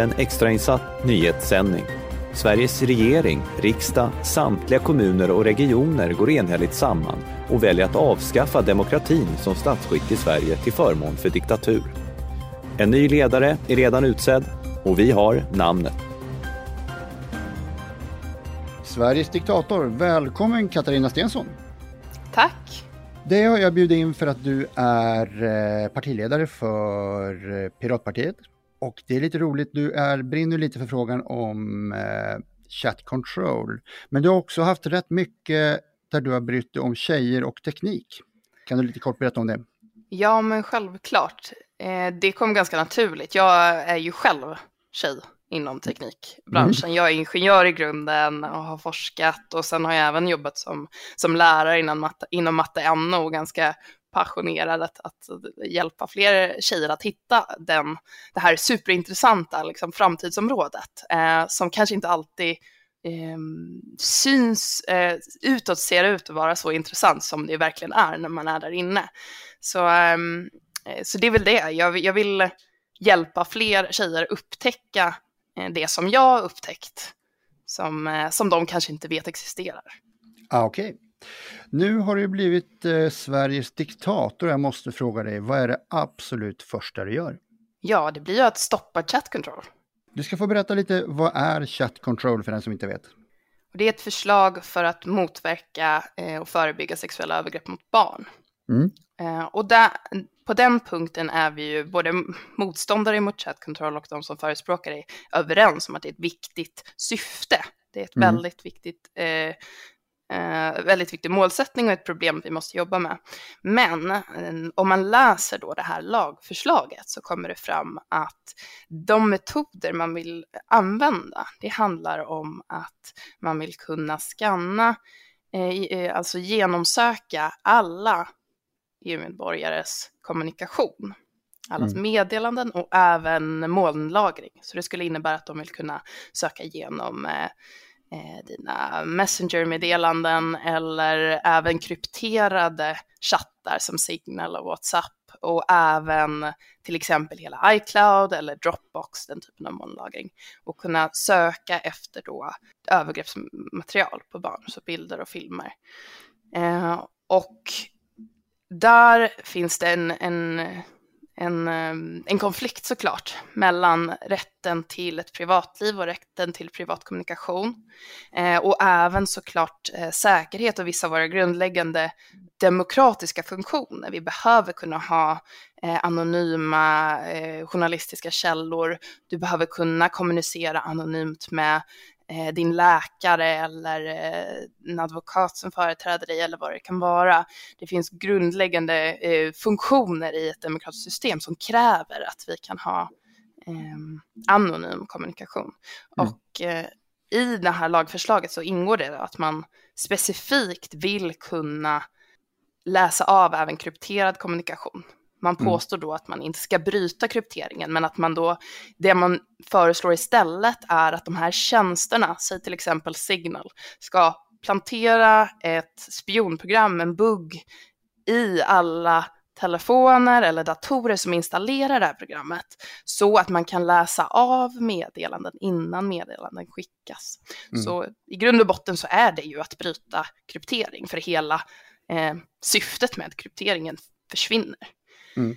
En extrainsatt nyhetssändning. Sveriges regering, riksdag, samtliga kommuner och regioner går enhälligt samman och väljer att avskaffa demokratin som statsskick i Sverige till förmån för diktatur. En ny ledare är redan utsedd och vi har namnet. Sveriges diktator. Välkommen Katarina Stensson. Tack. Det har jag bjudit in för att du är eh, partiledare för eh, Piratpartiet. Och det är lite roligt, du är, brinner lite för frågan om eh, chat control. Men du har också haft rätt mycket där du har brytt dig om tjejer och teknik. Kan du lite kort berätta om det? Ja, men självklart. Eh, det kom ganska naturligt. Jag är ju själv tjej inom teknikbranschen. Mm. Jag är ingenjör i grunden och har forskat och sen har jag även jobbat som, som lärare inom matte, inom matte NO och ganska passionerad att, att hjälpa fler tjejer att hitta den, det här superintressanta liksom, framtidsområdet eh, som kanske inte alltid eh, syns eh, utåt, ser ut att vara så intressant som det verkligen är när man är där inne. Så, ehm, eh, så det är väl det, jag, jag vill hjälpa fler tjejer upptäcka eh, det som jag har upptäckt, som, eh, som de kanske inte vet existerar. Ah, Okej. Okay. Nu har du blivit eh, Sveriges diktator. Jag måste fråga dig, vad är det absolut första du gör? Ja, det blir ju att stoppa chat control. Du ska få berätta lite, vad är chat control för den som inte vet? Det är ett förslag för att motverka eh, och förebygga sexuella övergrepp mot barn. Mm. Eh, och där, på den punkten är vi ju både motståndare mot chat control och de som förespråkar det överens om att det är ett viktigt syfte. Det är ett mm. väldigt viktigt eh, eh, väldigt viktig målsättning och ett problem vi måste jobba med. Men eh, om man läser då det här lagförslaget så kommer det fram att de metoder man vill använda, det handlar om att man vill kunna skanna, eh, eh alltså genomsöka alla EU-medborgares kommunikation allas mm. meddelanden och även molnlagring. Så det skulle innebära att de vill kunna söka igenom eh, dina Messenger-meddelanden eller även krypterade chattar som Signal och WhatsApp och även till exempel hela iCloud eller Dropbox, den typen av molnlagring och kunna söka efter då övergreppsmaterial på barn, så bilder och filmer. Eh, och där finns det en, en en, ehm, en konflikt såklart mellan rätten till ett privatliv och rätten till privat kommunikation. Eh, och även såklart eh, säkerhet och vissa av våra grundläggande demokratiska funktioner. Vi behöver kunna ha eh, anonyma eh, journalistiska källor. Du behöver kunna kommunicera anonymt med din läkare eller eh, en advokat som företräder dig eller vad det kan vara. Det finns grundläggande eh, funktioner i ett demokratiskt system som kräver att vi kan ha ehm, anonym kommunikation. Mm. Och eh, i det här lagförslaget så ingår det att man specifikt vill kunna läsa av även krypterad kommunikation. Man mm. påstår då att man inte ska bryta krypteringen, men att man då, det man föreslår istället är att de här tjänsterna, säg till exempel Signal, ska plantera ett spionprogram, en bugg, i alla telefoner eller datorer som installerar det här programmet så att man kan läsa av meddelanden innan meddelanden skickas. Mm. Så i grund och botten så är det ju att bryta kryptering för hela eh, syftet med krypteringen försvinner. Mm.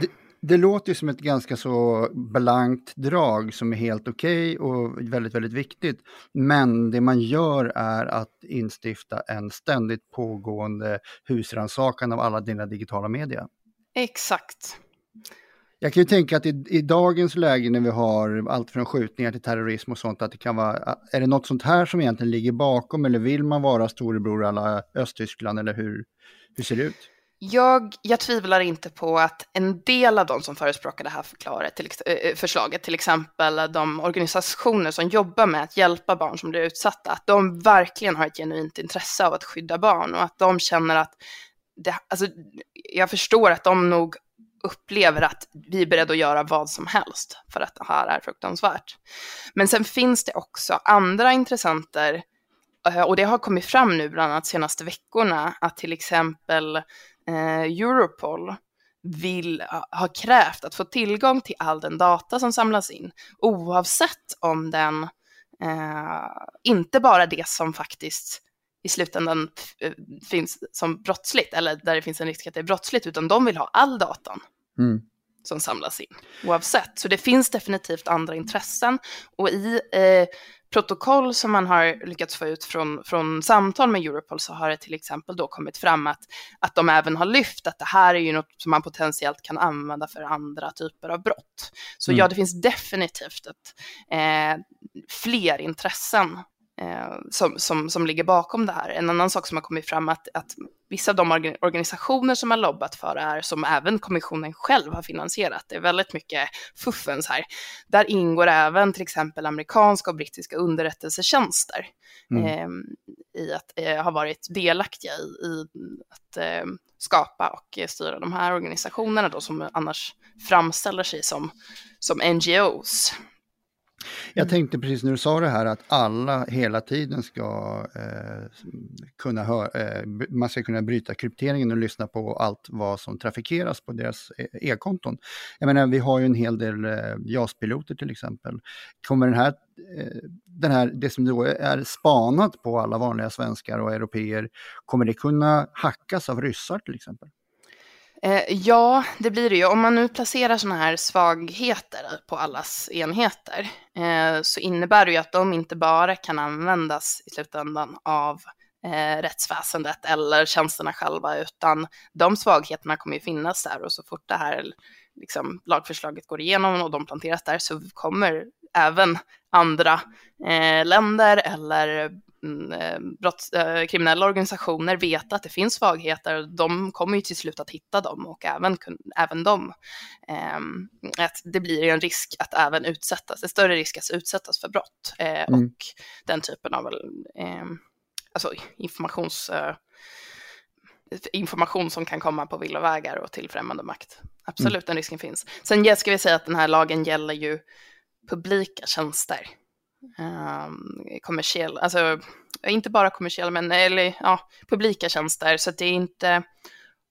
Det, det, låter ju som ett ganska så blankt drag som är helt okej okay och väldigt, väldigt viktigt. Men det man gör är att instifta en ständigt pågående husrannsakan av alla dina digitala media. Exakt. Jag kan ju tänka att i, i, dagens läge när vi har allt från skjutningar till terrorism och sånt, att det kan vara, är det något sånt här som egentligen ligger bakom eller vill man vara storebror alla Östtyskland eller hur, hur ser det ut? Jag, jag tvivlar inte på att en del av de som förespråkar det här förklaret, till, eh, eh, förslaget, till exempel de organisationer som jobbar med att hjälpa barn som blir utsatta, att de verkligen har ett genuint intresse av att skydda barn och att de känner att det, alltså, jag förstår att de nog upplever att vi är beredda att göra vad som helst för att det här är fruktansvärt. Men sen finns det också andra intressenter eh, och det har kommit fram nu bland annat senaste veckorna att till exempel Europol vill, ha krävt att få tillgång till all den data som samlas in, oavsett om den, eh, inte bara det som faktiskt i slutändan eh, finns som brottsligt, eller där det finns en risk att det är brottsligt, utan de vill ha all datan. Mm som samlas in oavsett. Så det finns definitivt andra intressen och i eh, protokoll som man har lyckats få ut från, från samtal med Europol så har det till exempel då kommit fram att, att de även har lyft att det här är ju något som man potentiellt kan använda för andra typer av brott. Så mm. ja, det finns definitivt ett, eh, fler intressen som, som, som ligger bakom det här. En annan sak som har kommit fram är att, att vissa av de organisationer som har lobbat för det här, som även kommissionen själv har finansierat, det är väldigt mycket fuffens här. Där ingår även till exempel amerikanska och brittiska underrättelsetjänster mm. eh, i att eh, ha varit delaktiga i, i att eh, skapa och styra de här organisationerna då som annars framställer sig som, som NGOs. Jag mm. tänkte precis när du sa det här att alla hela tiden ska eh, kunna höra, eh, man ska kunna bryta krypteringen och lyssna på allt vad som trafikeras på deras eh, e-konton. Jag menar, vi har ju en hel del eh, JAS-piloter till exempel. Kommer den här, eh, den här, det som då är spanat på alla vanliga svenskar och europeer, kommer det kunna hackas av ryssar till exempel? Eh, ja, det blir det ju. Om man nu placerar sådana här svagheter på allas enheter eh, så innebär det ju att de inte bara kan användas i slutändan av eh, rättsväsendet eller tjänsterna själva, utan de svagheterna kommer ju finnas där och så fort det här liksom, lagförslaget går igenom och de planteras där så kommer även andra eh, länder eller brotts, eh, kriminella organisationer veta att det finns svagheter, de kommer ju till slut att hitta dem och även, även de. Eh, att det blir en risk att även utsättas, en större risk att utsättas för brott eh, mm. och den typen av eh, alltså informations, eh, information som kan komma på villovägar och till främmande makt. Absolut, mm. den risken finns. Sen ska vi säga att den här lagen gäller ju publika tjänster um, kommersiell, alltså inte bara kommersiella, men eller, ja, publika tjänster. Så det är inte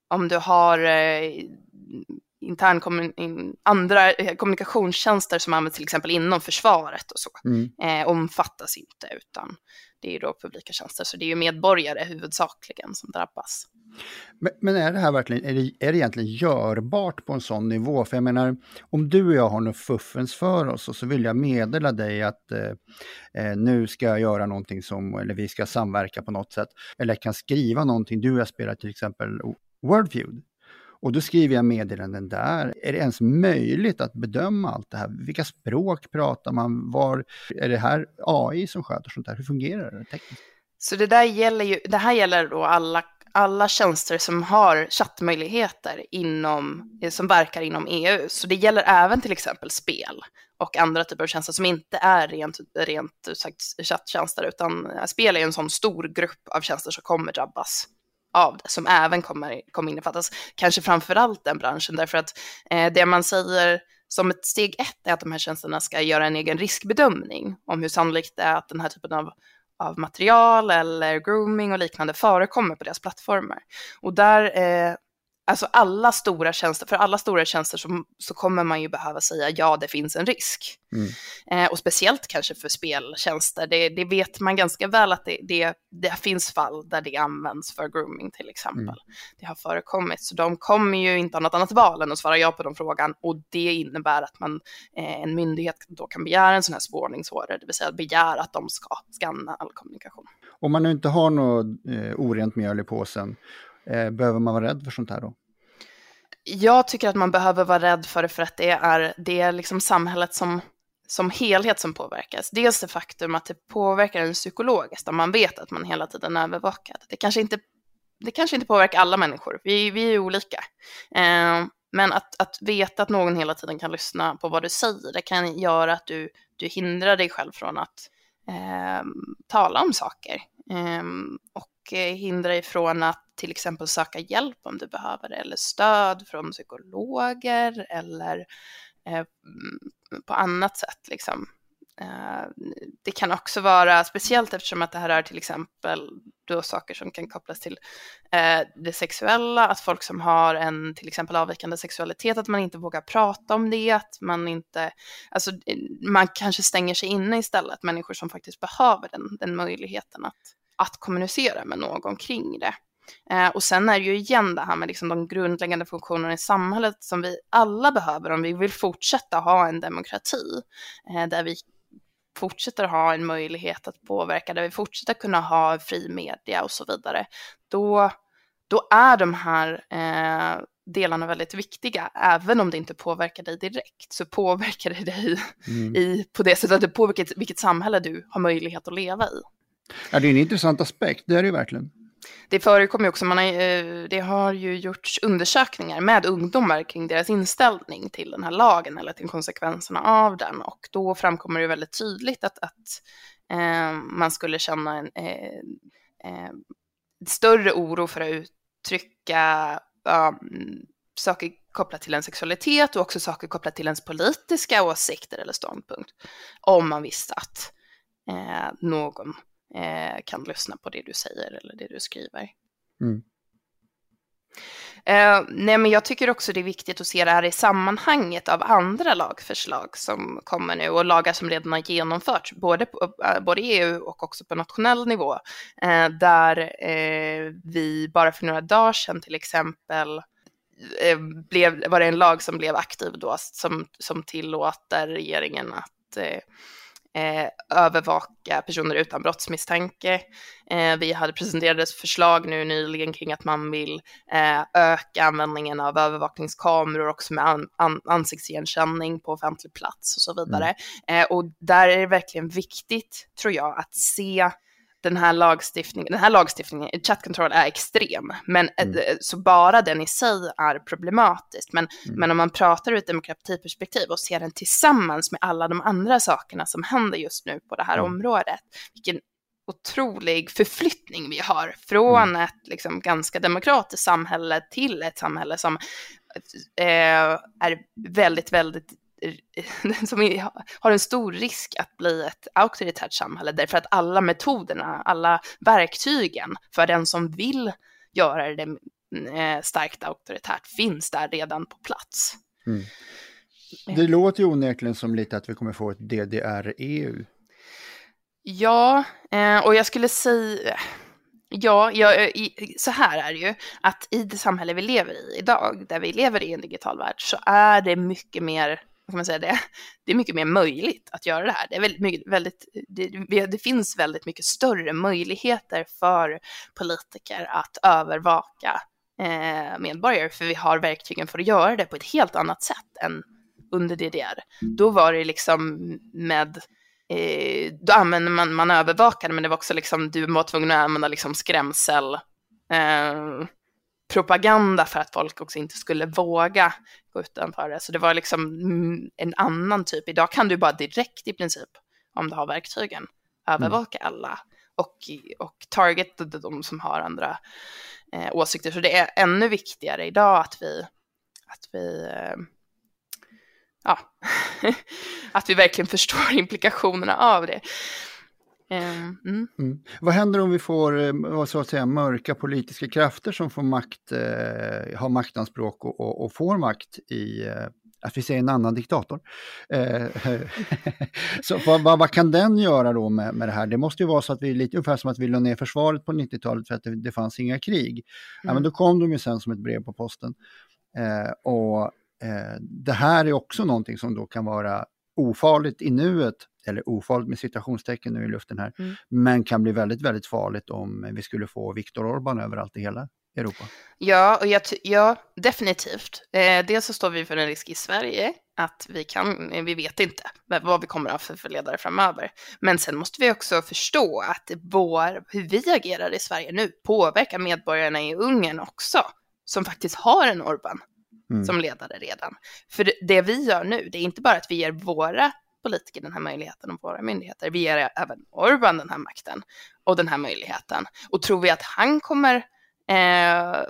om du har eh, intern kommun, andra eh, kommunikationstjänster som används till exempel inom försvaret och så, mm. eh, omfattas inte, utan det är då publika tjänster. Så det är ju medborgare huvudsakligen som drabbas. Men, men, är det här verkligen, är det, är det egentligen görbart på en sån nivå? För jag menar, om du och jag har något fuffens för oss och så vill jag meddela dig att eh, eh, nu ska jag göra någonting som, eller vi ska samverka på något sätt. Eller jag kan skriva någonting, du och jag spelar till exempel Wordfeud. Och då skriver jag meddelanden där. Är det ens möjligt att bedöma allt det här? Vilka språk pratar man? Var, är det här AI som sköter sånt här? Hur fungerar det tekniskt? Så det där gäller ju, det här gäller då alla alla tjänster som har chattmöjligheter inom, eh, som verkar inom EU. Så det gäller även till exempel spel och andra typer av tjänster som inte är rent, rent ut sagt chatttjänster, utan eh, spel är en sån stor grupp av tjänster som kommer drabbas av det, som även kommer, kommer innefattas. Kanske framför allt den branschen, därför att eh, det man säger som ett steg ett är att de här tjänsterna ska göra en egen riskbedömning om hur sannolikt det är att den här typen av av material eller grooming och liknande förekommer på deras plattformar. Och där eh, alltså alla stora tjänster, för alla stora tjänster så, så kommer man ju behöva säga ja, det finns en risk. Mm. Eh, och speciellt kanske för speltjänster, det, det, vet man ganska väl att det, det, det, finns fall där det används för grooming till exempel. Mm. Det har förekommit, så de kommer ju inte ha något annat val än att svara ja på den frågan och det innebär att man, eh, en myndighet då kan begära en sån här spårningsorder, det vill säga begära att de ska skanna all kommunikation. Om man nu inte har något eh, orent mjöl i påsen, Eh, behöver man vara rädd för sånt här då? Jag tycker att man behöver vara rädd för det för att det är, det är liksom samhället som, som helhet som påverkas. Dels det faktum att det påverkar en psykologiskt, om man vet att man hela tiden är övervakad. Det kanske inte, det kanske inte påverkar alla människor, vi, vi är olika. Eh, men att, att veta att någon hela tiden kan lyssna på vad du säger, det kan göra att du, du hindrar dig själv från att eh, tala om saker. Eh, och Eh, hindra dig från att till exempel söka hjälp om du behöver det, eller stöd från psykologer eller eh, mm, på annat sätt liksom. Eh, det kan också vara, speciellt eftersom att det här är till exempel då saker som kan kopplas till eh, det sexuella, att folk som har en till exempel avvikande sexualitet, att man inte vågar prata om det, att man inte, alltså eh, man kanske stänger sig inne istället, människor som faktiskt behöver den, den möjligheten att, att kommunicera med någon kring det. Eh, och sen är det ju igen det här med liksom de grundläggande funktionerna i samhället som vi alla behöver om vi vill fortsätta ha en demokrati eh, där vi fortsätter ha en möjlighet att påverka, där vi fortsätter kunna ha fri media och så vidare, då, då är de här eh, delarna väldigt viktiga, även om det inte påverkar dig direkt, så påverkar det dig mm. i, på det sättet att det påverkar vilket samhälle du har möjlighet att leva i. Ja, det är en intressant aspekt, det är det ju verkligen. Det förekommer ju också, man har, eh, det har ju gjorts undersökningar med ungdomar kring deras inställning till den här lagen eller till konsekvenserna av den. Och då framkommer det väldigt tydligt att, att eh, man skulle känna en eh, eh, större oro för att uttrycka um, saker kopplat till en sexualitet och också saker kopplat till ens politiska åsikter eller ståndpunkt. Om man visste att eh, någon eh, kan lyssna på det du säger eller det du skriver. Mm. Eh, nej, men jag tycker också det är viktigt att se det här i sammanhanget av andra lagförslag som kommer nu och lagar som redan har genomförts, både, på, eh, både i EU och också på nationell nivå, eh, där eh, vi bara för några dagar sedan till exempel eh, blev, var det en lag som blev aktiv då som, som tillåter regeringen att eh, övervaka personer utan brottsmisstanke. Eh, vi hade presenterat förslag nu nyligen kring att man vill eh, öka användningen av övervakningskameror också med an, an, ansiktsigenkänning på offentlig plats och så vidare. Mm. Eh, och där är det verkligen viktigt, tror jag, att se den här lagstiftningen, den här lagstiftningen, chat control är extrem, men mm. så bara den i sig är problematisk. Men, mm. men om man pratar ur ett demokratiperspektiv och ser den tillsammans med alla de andra sakerna som händer just nu på det här mm. området, vilken otrolig förflyttning vi har från mm. ett liksom, ganska demokratiskt samhälle till ett samhälle som eh, är väldigt, väldigt som har en stor risk att bli ett auktoritärt samhälle därför att alla metoderna, alla verktygen för den som vill göra det eh, starkt auktoritärt finns där redan på plats. Mm. Det låter ju onekligen som lite att vi kommer få ett DDR-EU. Ja, eh, och jag skulle säga, ja, ja, så här är det ju, att i det samhälle vi lever i idag, där vi lever i en digital värld, så är det mycket mer kan man säga det, det är mycket mer möjligt att göra det här. Det, är väldigt, mycket, väldigt, det, det finns väldigt mycket större möjligheter för politiker att övervaka eh, medborgare, för vi har verktygen för att göra det på ett helt annat sätt än under DDR. Då var det liksom med eh, då använde man, man övervakade, men det var också liksom, du var tvungen att använda liksom skrämsel, eh, propaganda för att folk också inte skulle våga gå utanför det. Så det var liksom en annan typ. Idag kan du bara direkt i princip, om du har verktygen, övervaka mm. alla och, och target de som har andra eh, åsikter. Så det är ännu viktigare idag att vi, att vi eh, ja, att vi verkligen förstår implikationerna av det. Ehm, mm. Mm. Vad händer om vi får eh, så att säga, mörka politiska krafter som får makt, eh, har maktanspråk och, och, och, får makt i, eh, att vi säger en annan diktator. Eh, så vad, vad, vad, kan den göra då med, med det här? Det måste ju vara så att vi, lite ungefär som att vi la ner försvaret på 90-talet för att det, det fanns inga krig. Mm. Ja, men då kom de ju sen som ett brev på posten. Eh, och eh, det här är också någonting som då kan vara ofarligt i nuet eller ofarligt med citationstecken nu i luften här, mm. men kan bli väldigt, väldigt farligt om vi skulle få Viktor Orbán överallt i hela Europa. Ja, och jag ja definitivt. Eh, dels så står vi för en risk i Sverige att vi kan, eh, vi vet inte vad vi kommer att ha för ledare framöver. Men sen måste vi också förstå att vår, hur vi agerar i Sverige nu påverkar medborgarna i Ungern också, som faktiskt har en Orbán mm. som ledare redan. För det vi gör nu, det är inte bara att vi ger våra politiker den här möjligheten och våra myndigheter. Vi ger även Orban den här makten och den här möjligheten. Och tror vi att han kommer eh,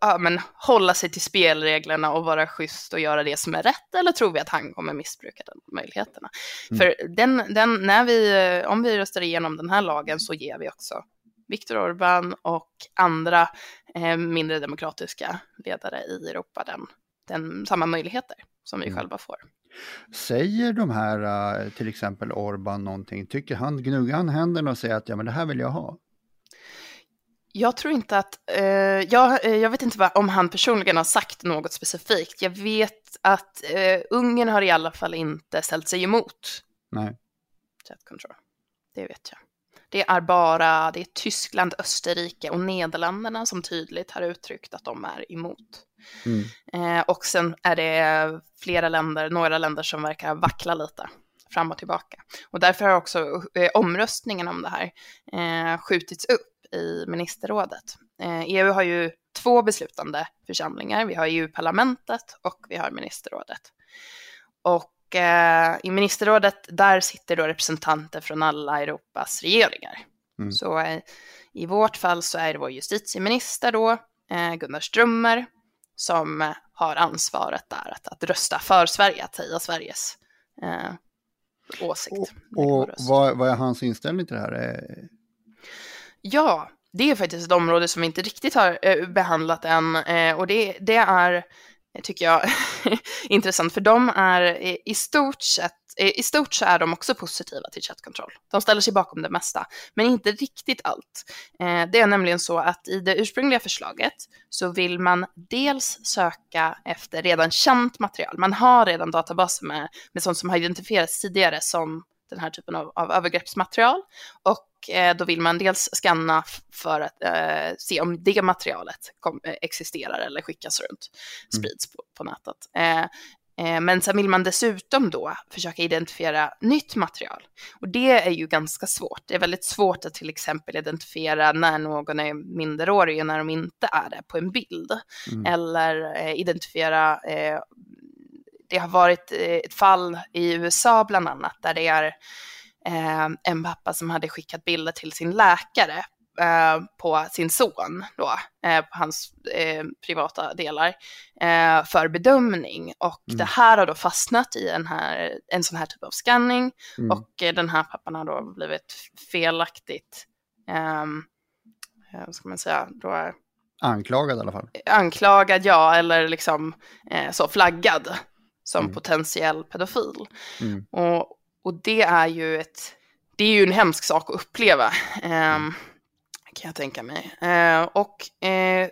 ja, men, hålla sig till spelreglerna och vara schysst och göra det som är rätt? Eller tror vi att han kommer missbruka den möjligheterna? Mm. För den, den, när vi, om vi röstar igenom den här lagen så ger vi också Viktor Orbán och andra eh, mindre demokratiska ledare i Europa den, den, samma möjligheter som vi mm. själva får. Säger de här, eh, till exempel Orbán någonting, tycker han, gnuggar han händerna och säger att ja men det här vill jag ha? Jag tror inte att, eh, jag, eh, jag vet inte vad, om han personligen har sagt något specifikt. Jag vet att eh, Ungern har i alla fall inte ställt sig emot Nej. Control. Det vet jag. Det är bara det är Tyskland, Österrike och Nederländerna som tydligt har uttryckt att de är emot. Mm. Eh, och sen är det flera länder, några länder som verkar vackla lite fram och tillbaka. Och därför har också eh, omröstningen om det här eh, skjutits upp i ministerrådet. EU har ju två beslutande församlingar. Vi har EU-parlamentet och vi har ministerrådet. Och eh, i ministerrådet, där sitter då representanter från alla Europas regeringar. Mm. Så eh, i vårt fall så är det vår justitieminister då, eh, Gunnar Strömmer, som har ansvaret där att, att rösta för Sverige, att säga Sveriges eh, åsikt. Och, och vad, vad, är hans inställning till det här? Ja, det är faktiskt ett område som vi inte riktigt har eh, behandlat än eh, och det, det är tycker jag, intressant, för de är i stort sett, i stort så är de också positiva till chattkontroll. De ställer sig bakom det mesta, men inte riktigt allt. Eh, det är nämligen så att i det ursprungliga förslaget så vill man dels söka efter redan känt material. Man har redan databaser med, med sånt som har identifierats tidigare som den här typen av, av övergreppsmaterial och Eh, då vill man dels skanna för att eh, se om det materialet kom, eh, existerar eller skickas runt, mm. sprids på, på nätet. Eh, eh, men sen vill man dessutom då försöka identifiera nytt material. Och det är ju ganska svårt. Det är väldigt svårt att till exempel identifiera när någon är minderårig och när de inte är det på en bild. Mm. Eller eh, identifiera det har varit ett fall i USA bland annat där det är eh, en pappa som hade skickat bilder till sin läkare eh, på sin son, då, eh, på hans eh, privata delar, eh, för bedömning. Och mm. det här har då fastnat i en, här, en sån här typ av scanning mm. och eh, den här pappan har då blivit felaktigt, ehm, vad ska man säga, då, Anklagad i alla fall. Anklagad, ja, eller liksom så flaggad som mm. potentiell pedofil. Mm. Och, och det är ju ett, det är ju en hemsk sak att uppleva, eh, kan jag tänka mig. Eh, och, eh,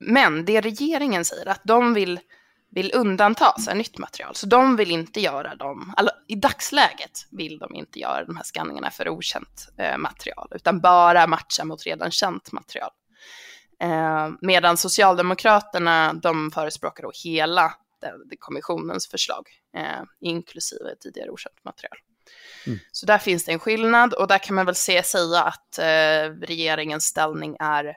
men det regeringen säger att de vill, vill undanta sig nytt material, så de vill inte göra dem, alltså, i dagsläget vill de inte göra de här skanningarna för okänt eh, material, utan bara matcha mot redan känt material. Eh, medan Socialdemokraterna, de förespråkar då hela kommissionens förslag, eh, inklusive tidigare okänt material. Mm. Så där finns det en skillnad och där kan man väl se, säga att eh, regeringens ställning är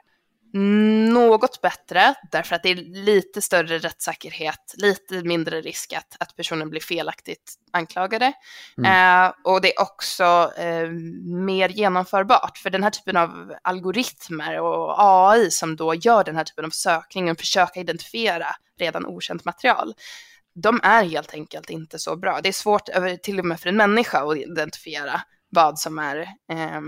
något bättre därför att det är lite större rättssäkerhet, lite mindre risk att, att personen blir felaktigt anklagade. Mm. Eh, och det är också eh, mer genomförbart för den här typen av algoritmer och AI som då gör den här typen av sökning och försöka identifiera redan okänt material de är helt enkelt inte så bra. Det är svårt till och med för en människa att identifiera vad som är eh,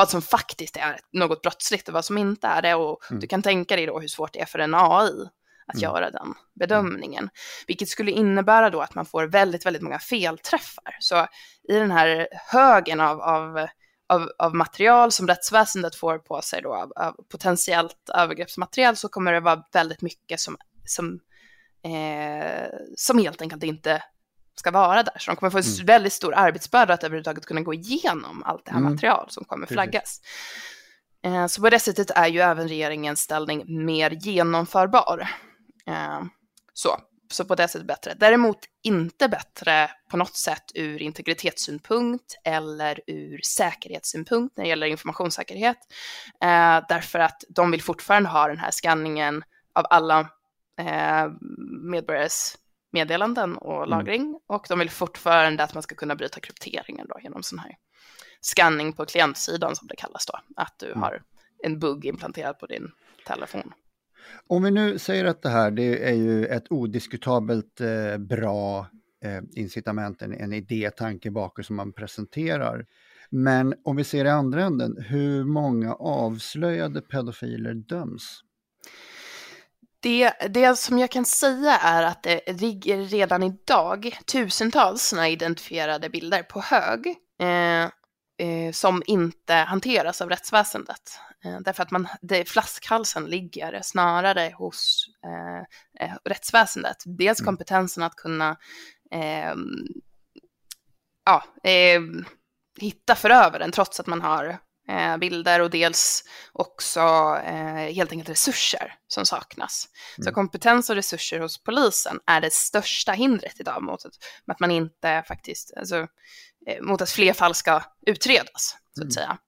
vad som faktiskt är något brottsligt och vad som inte är det. Och mm. du kan tänka dig då hur svårt det är för en AI att mm. göra den bedömningen. Mm. Vilket skulle innebära då att man får väldigt, väldigt många felträffar. Så i den här högen av, av, av, av material som rättsväsendet får på sig då, av, av potentiellt övergreppsmaterial, så kommer det vara väldigt mycket som, som eh, som helt enkelt inte ska vara där. Så de kommer få en mm. väldigt stor arbetsbörda att överhuvudtaget kunna gå igenom allt det här mm. material som kommer flaggas. Eh, så på det sättet är ju även regeringens ställning mer genomförbar. Eh, så, så på det sättet bättre. Däremot inte bättre på något sätt ur integritetssynpunkt eller ur säkerhetssynpunkt när det gäller informationssäkerhet. Eh, därför att de vill fortfarande ha den här skanningen av alla eh, medborgares meddelanden och mm. lagring mm. och de vill fortfarande att man ska kunna bryta krypteringen då genom sån här scanning på klientsidan som det kallas då, att du mm. har en bugg implanterad på din telefon. Om vi nu säger att det här det är ju ett odiskutabelt eh, bra eh, incitament, en, en idé, tanke bakom som man presenterar. Men om vi ser i andra änden, hur många avslöjade pedofiler döms? Det, det som jag kan säga är att det ligger redan idag tusentals sådana identifierade bilder på hög eh, eh, som inte hanteras av rättsväsendet. Eh, därför att man, det, flaskhalsen ligger snarare hos eh, eh, rättsväsendet. Dels mm. kompetensen att kunna ehm, ja, hitta förövaren trots att man har eh, bilder och dels också eh, helt enkelt resurser som saknas. Mm. Så kompetens och resurser hos polisen är det största hindret idag mot att, att man inte faktiskt, alltså, eh, mot att fler fall ska utredas så att mm. säga.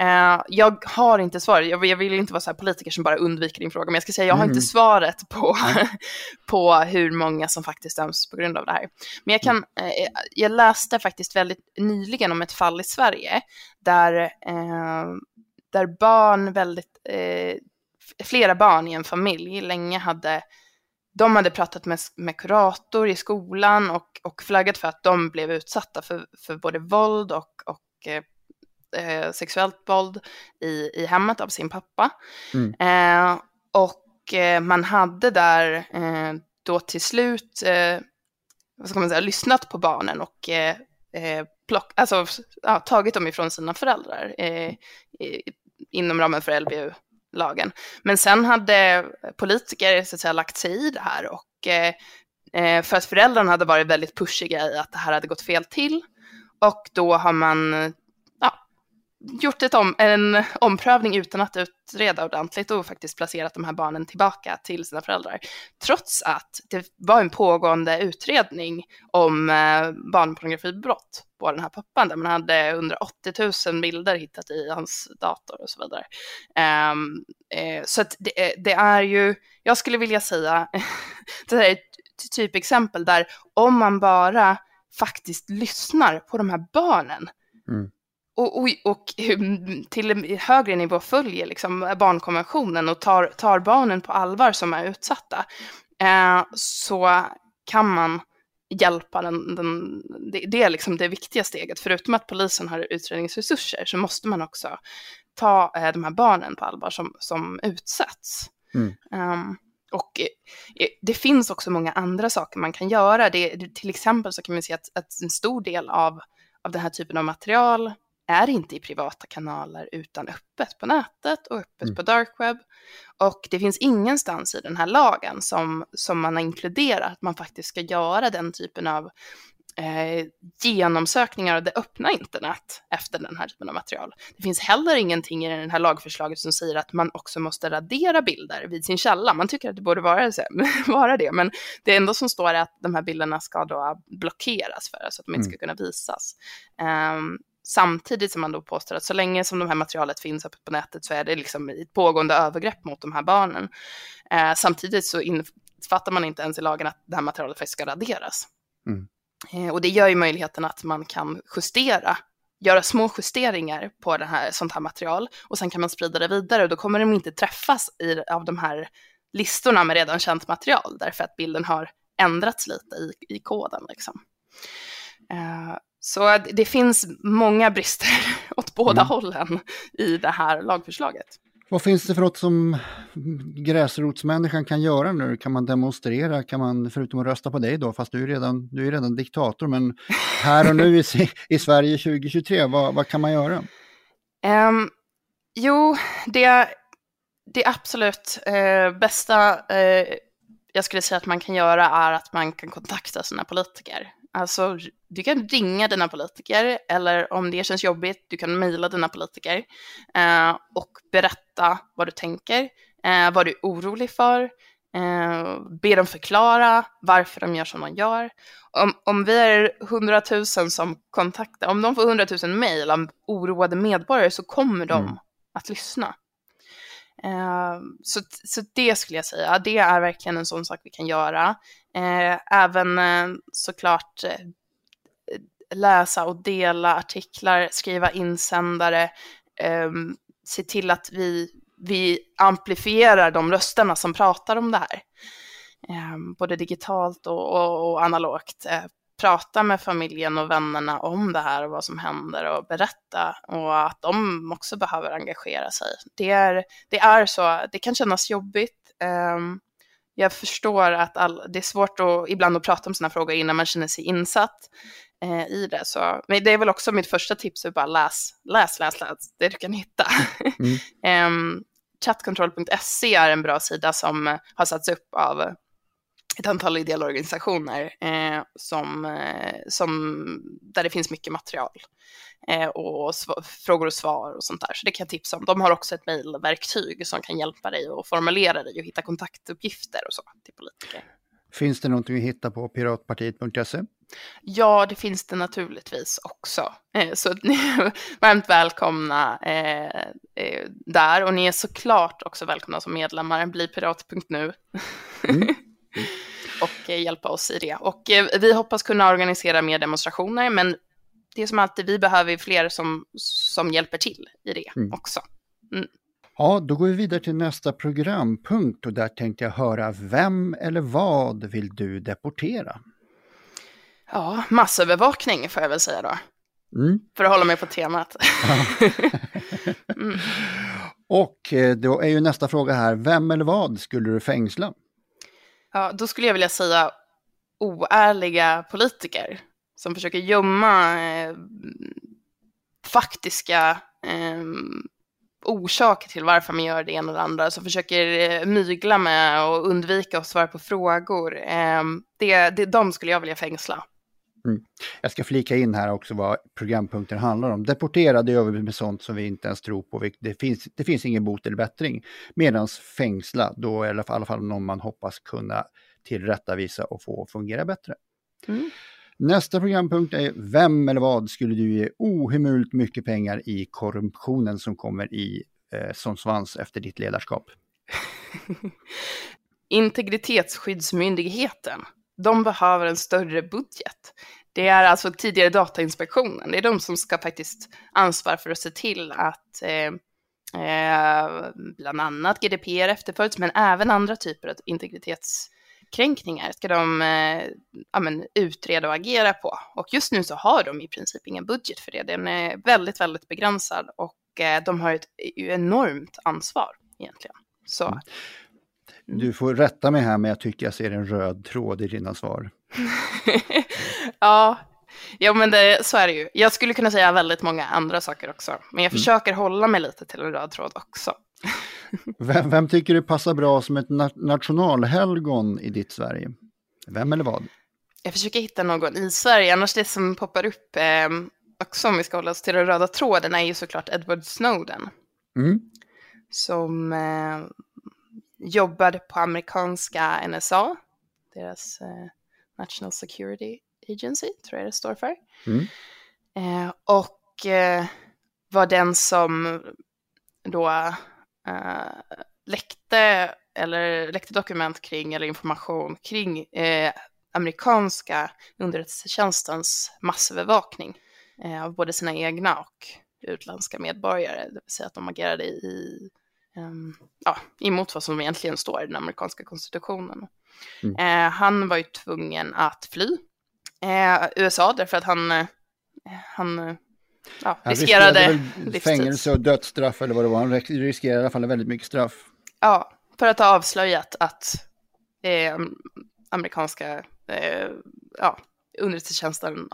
Uh, jag har inte svaret, jag, vill inte vara så här politiker som bara undviker din fråga, men jag ska säga jag har mm. inte svaret på, på hur många som faktiskt döms på grund av det här. Men jag, kan, uh, jag läste faktiskt väldigt nyligen om ett fall i Sverige där, där barn väldigt, flera barn i en familj länge hade de hade pratat med, med kurator i skolan och, och flaggat för att de blev utsatta för, för både våld och, och eh, sexuellt våld i, i hemmet av sin pappa. Mm. Eh, och eh, man hade där eh, då till slut, eh, vad ska man säga, lyssnat på barnen och eh, plock, alltså, ja, tagit dem ifrån sina föräldrar inom ramen för lagen. Men sen hade politiker så att säga, lagt sig i det här och eh, eh, för att föräldrarna hade varit väldigt pushiga i att det här hade gått fel till. Och då har man gjort ett om, en omprövning utan att utreda ordentligt och faktiskt placerat de här barnen tillbaka till sina föräldrar. Trots att det var en pågående utredning om eh, barnpornografibrott på den här pappan där man hade 180 000 bilder hittat i hans dator och så vidare. Um, eh, så att det, eh, det, är ju, jag skulle vilja säga, det här är ett typexempel där om man bara faktiskt lyssnar på de här barnen mm och, och, och, till högre nivå följer liksom barnkonventionen och tar, tar barnen på allvar som är utsatta, eh, så kan man hjälpa den, den det, det, är liksom det viktiga steget. Förutom att polisen har utredningsresurser så måste man också ta eh, de här barnen på allvar som, som utsätts. Mm. Um, och eh, det finns också många andra saker man kan göra. Det, till exempel så kan man se att, att en stor del av, av den här typen av material är inte i privata kanaler utan öppet på nätet och öppet mm. på dark web. Och det finns ingenstans i den här lagen som, som man har inkluderat att man faktiskt ska göra den typen av eh, genomsökningar av det öppna internet efter den här typen av material. Det finns heller ingenting i det här lagförslaget som säger att man också måste radera bilder vid sin källa. Man tycker att det borde vara, vara det, men det enda som står är att de här bilderna ska då blockeras för så att de inte ska mm. kunna visas. Um, Samtidigt som man då påstår att så länge som det här materialet finns uppe på nätet så är det liksom ett pågående övergrepp mot de här barnen. Eh, samtidigt så infattar man inte ens i lagen att det här materialet faktiskt ska raderas. Mm. Eh, och det gör ju möjligheten att man kan justera göra små justeringar på det här, sånt här material och sen kan man sprida det vidare och då kommer de inte träffas i, av de här listorna med redan känt material därför att bilden har ändrats lite i, i koden. Liksom. Uh, så det finns många brister åt båda mm. hållen i det här lagförslaget. Vad finns det för något som gräsrotsmänniskan kan göra nu? Kan man demonstrera? Kan man, förutom att rösta på dig då, fast du är redan, du är redan diktator, men här och nu i, i Sverige 2023, vad, vad kan man göra? Um, jo, det, det absolut uh, bästa uh, jag skulle säga att man kan göra är att man kan kontakta sina politiker. Alltså, du kan ringa dina politiker eller om det känns jobbigt, du kan mejla dina politiker eh, och berätta vad du tänker, eh, vad du är orolig för, eh, be dem förklara varför de gör som de gör. Om, om vi är hundratusen som kontaktar, om de får hundratusen mejl av oroade medborgare så kommer de mm. att lyssna. Ehm, så, så det skulle jag säga, det är verkligen en sån sak vi kan göra. Ehm, även eh, såklart eh, läsa och dela artiklar, skriva insändare, ehm, se till att vi vi amplifierar de rösterna som pratar om det här. Både digitalt och, och, och analogt. Eh, Prata med familjen och vännerna om det här och vad som händer och berätta och att de också behöver engagera sig. Det är, det är så, det kan kännas jobbigt. Um, jag förstår att all, det är svårt att, ibland att prata om sådana frågor innan man känner sig insatt eh, i det. Så, men det är väl också mitt första tips, att bara läs, läs, läs, läs det du kan hitta. Mm. um, Chatcontrol.se är en bra sida som har satts upp av ett antal ideella organisationer eh, som, eh, som, där det finns mycket material eh, och frågor och svar och sånt där. Så det kan jag tipsa om. De har också ett mejlverktyg som kan hjälpa dig att formulera dig och hitta kontaktuppgifter och så till politiker. Finns det någonting att hitta på piratpartiet.se? Ja, det finns det naturligtvis också. Eh, så ni är varmt välkomna eh, eh, där och ni är såklart också välkomna som medlemmar. Bli pirat.nu. Mm. och eh, hjälpa oss i det. Och eh, vi hoppas kunna organisera mer demonstrationer, men det är som alltid, vi behöver fler som, som hjälper till i det mm. också. Mm. Ja, då går vi vidare till nästa programpunkt och där tänkte jag höra vem eller vad vill du deportera? Ja, massövervakning får jag väl säga då. Mm. För att hålla mig på temat. mm. Och eh, då är ju nästa fråga här, vem eller vad skulle du fängsla? Ja, då skulle jag vilja säga oärliga politiker som försöker gömma eh, faktiska eh, orsaker till varför man gör det ena eller andra, som försöker eh, mygla med och undvika att svara på frågor. Eh, det, det, de skulle jag vilja fängsla. Mm. Jag ska flika in här också vad programpunkten handlar om. Deportera, det gör vi med sånt som vi inte ens tror på. Det finns, det finns ingen bot eller bättring. Medan fängsla, då är det i alla fall någon man hoppas kunna tillrättavisa och få fungera bättre. Mm. Nästa programpunkt är Vem eller vad skulle du ge ohemult mycket pengar i korruptionen som kommer i eh, som svans efter ditt ledarskap? Integritetsskyddsmyndigheten de behöver en större budget. Det är alltså tidigare Datainspektionen, det är de som ska faktiskt ansvara för att se till att eh, eh, bland annat GDPR efterföljs, men även andra typer av integritetskränkningar ska de eh, ja, utreda och agera på. Och just nu så har de i princip ingen budget för det. Den är väldigt, väldigt begränsad och eh, de har ett enormt ansvar egentligen. Så mm. Du får rätta mig här, men jag tycker jag ser en röd tråd i dina svar. ja, ja, men det, så är det ju. Jag skulle kunna säga väldigt många andra saker också, men jag mm. försöker hålla mig lite till en röd tråd också. vem, vem, tycker du passar bra som ett nationalhelgon i ditt Sverige? Vem eller vad? Jag försöker hitta någon i Sverige, annars det som poppar upp eh, också om vi ska hålla oss till den röda tråden är ju såklart Edward Snowden. Mm. Som eh, jobbade på amerikanska NSA, deras eh, National Security Agency, tror jag det står för. Mm. Eh, och eh, var den som då läckte, eller läckte dokument kring, eller information kring amerikanska underrättelsetjänstens massövervakning av både sina egna och utländska medborgare, det vill säga att de agerade i ja, emot vad som egentligen står i den amerikanska konstitutionen. Mm. Eh, han var ju tvungen att fly eh, USA därför att han, eh, han, eh, ja, han riskerade, riskerade fängelse och dödsstraff eller vad det var. Han riskerade i alla fall väldigt mycket straff. Ja, för att ha avslöjat att eh, amerikanska eh, ja, underrättelsetjänsten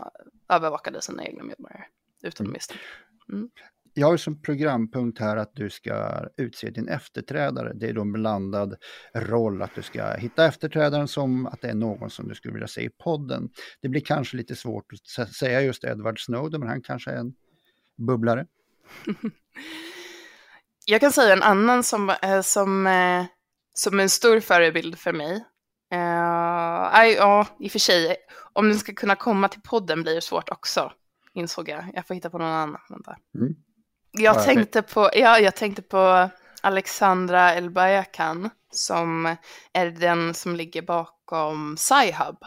övervakade sina egna medborgare utan mm. misstänk. Mm jag har som programpunkt här att du ska utse din efterträdare. Det är då en blandad roll att du ska hitta efterträdaren som att det är någon som du skulle vilja se i podden. Det blir kanske lite svårt att säga just Edward Snowden, men han kanske är en bubblare. Jag kan säga en annan som, eh, som, eh, som en stor förebild för mig. Uh, ja, i och för sig, om den ska kunna komma till podden blir det svårt också, insåg jag. Jag får hitta på någon annan. Vänta. Mm. Jag tänkte på, ja, jag tänkte på Alexandra Elbayakan som är den som ligger bakom Sci-Hub.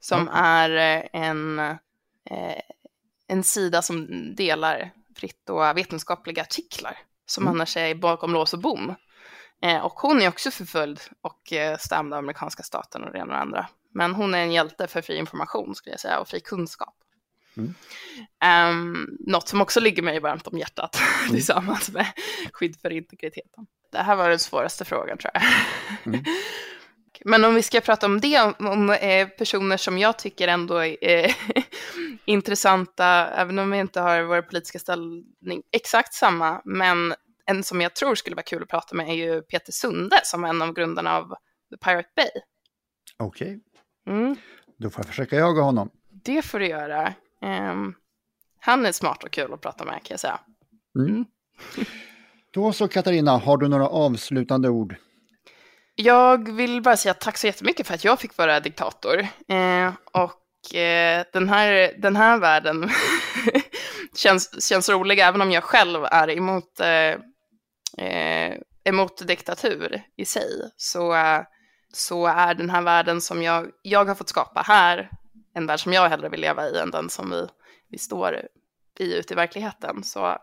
Som mm. är en, eh, en sida som delar fritt och vetenskapliga artiklar som mm. annars är bakom lås och bom. Eh, och hon är också förföljd och eh, stämd av amerikanska staten och det ena och det andra. Men hon är en hjälte för fri information skulle jag säga och fri kunskap. Mm. Um, något som också ligger mig varmt om hjärtat mm. tillsammans med skydd för integriteten. Det här var den svåraste frågan tror jag. Mm. Men om vi ska prata om det, om, eh, personer som jag tycker ändå är eh, intressanta, även om vi inte har vår politiska ställning exakt samma, men en som jag tror skulle vara kul att prata med är ju Peter Sunde som är en av grundarna av The Pirate Bay. Okej, okay. mm. då får jag försöka jaga honom. Det får du göra. Um, han är smart och kul att prata med kan jag säga. Mm. Mm. Då så Katarina, har du några avslutande ord? Jag vill bara säga tack så jättemycket för att jag fick vara diktator. Eh, och eh, den, här, den här världen känns, känns rolig, även om jag själv är emot, eh, eh emot diktatur i sig. Så, så är den här världen som jag, jag har fått skapa här en värld som jag hellre vill leva i än den som vi, vi står i ute i verkligheten. Så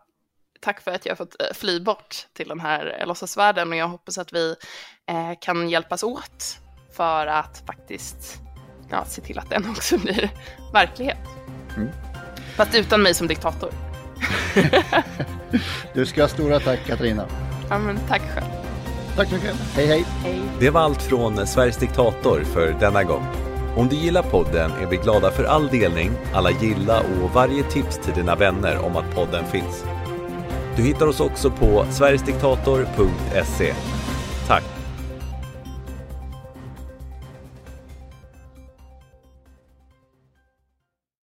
tack för att jag har fått eh, fly bort till den här eh, låtsasvärlden och jag hoppas att vi eh, kan hjälpas åt för att faktiskt ja, se till att den också blir verklighet. Mm. Fast utan mig som diktator. du ska ha stora tack Katarina. Ja, men tack själv. Tack så mycket. Hej, hej hej. Det var allt från Sveriges diktator för denna gång. Om du gillar podden är vi glada för all delning, alla gilla och varje tips till dina vänner om att podden finns. Du hittar oss också på sverigesdiktator.se. Tack!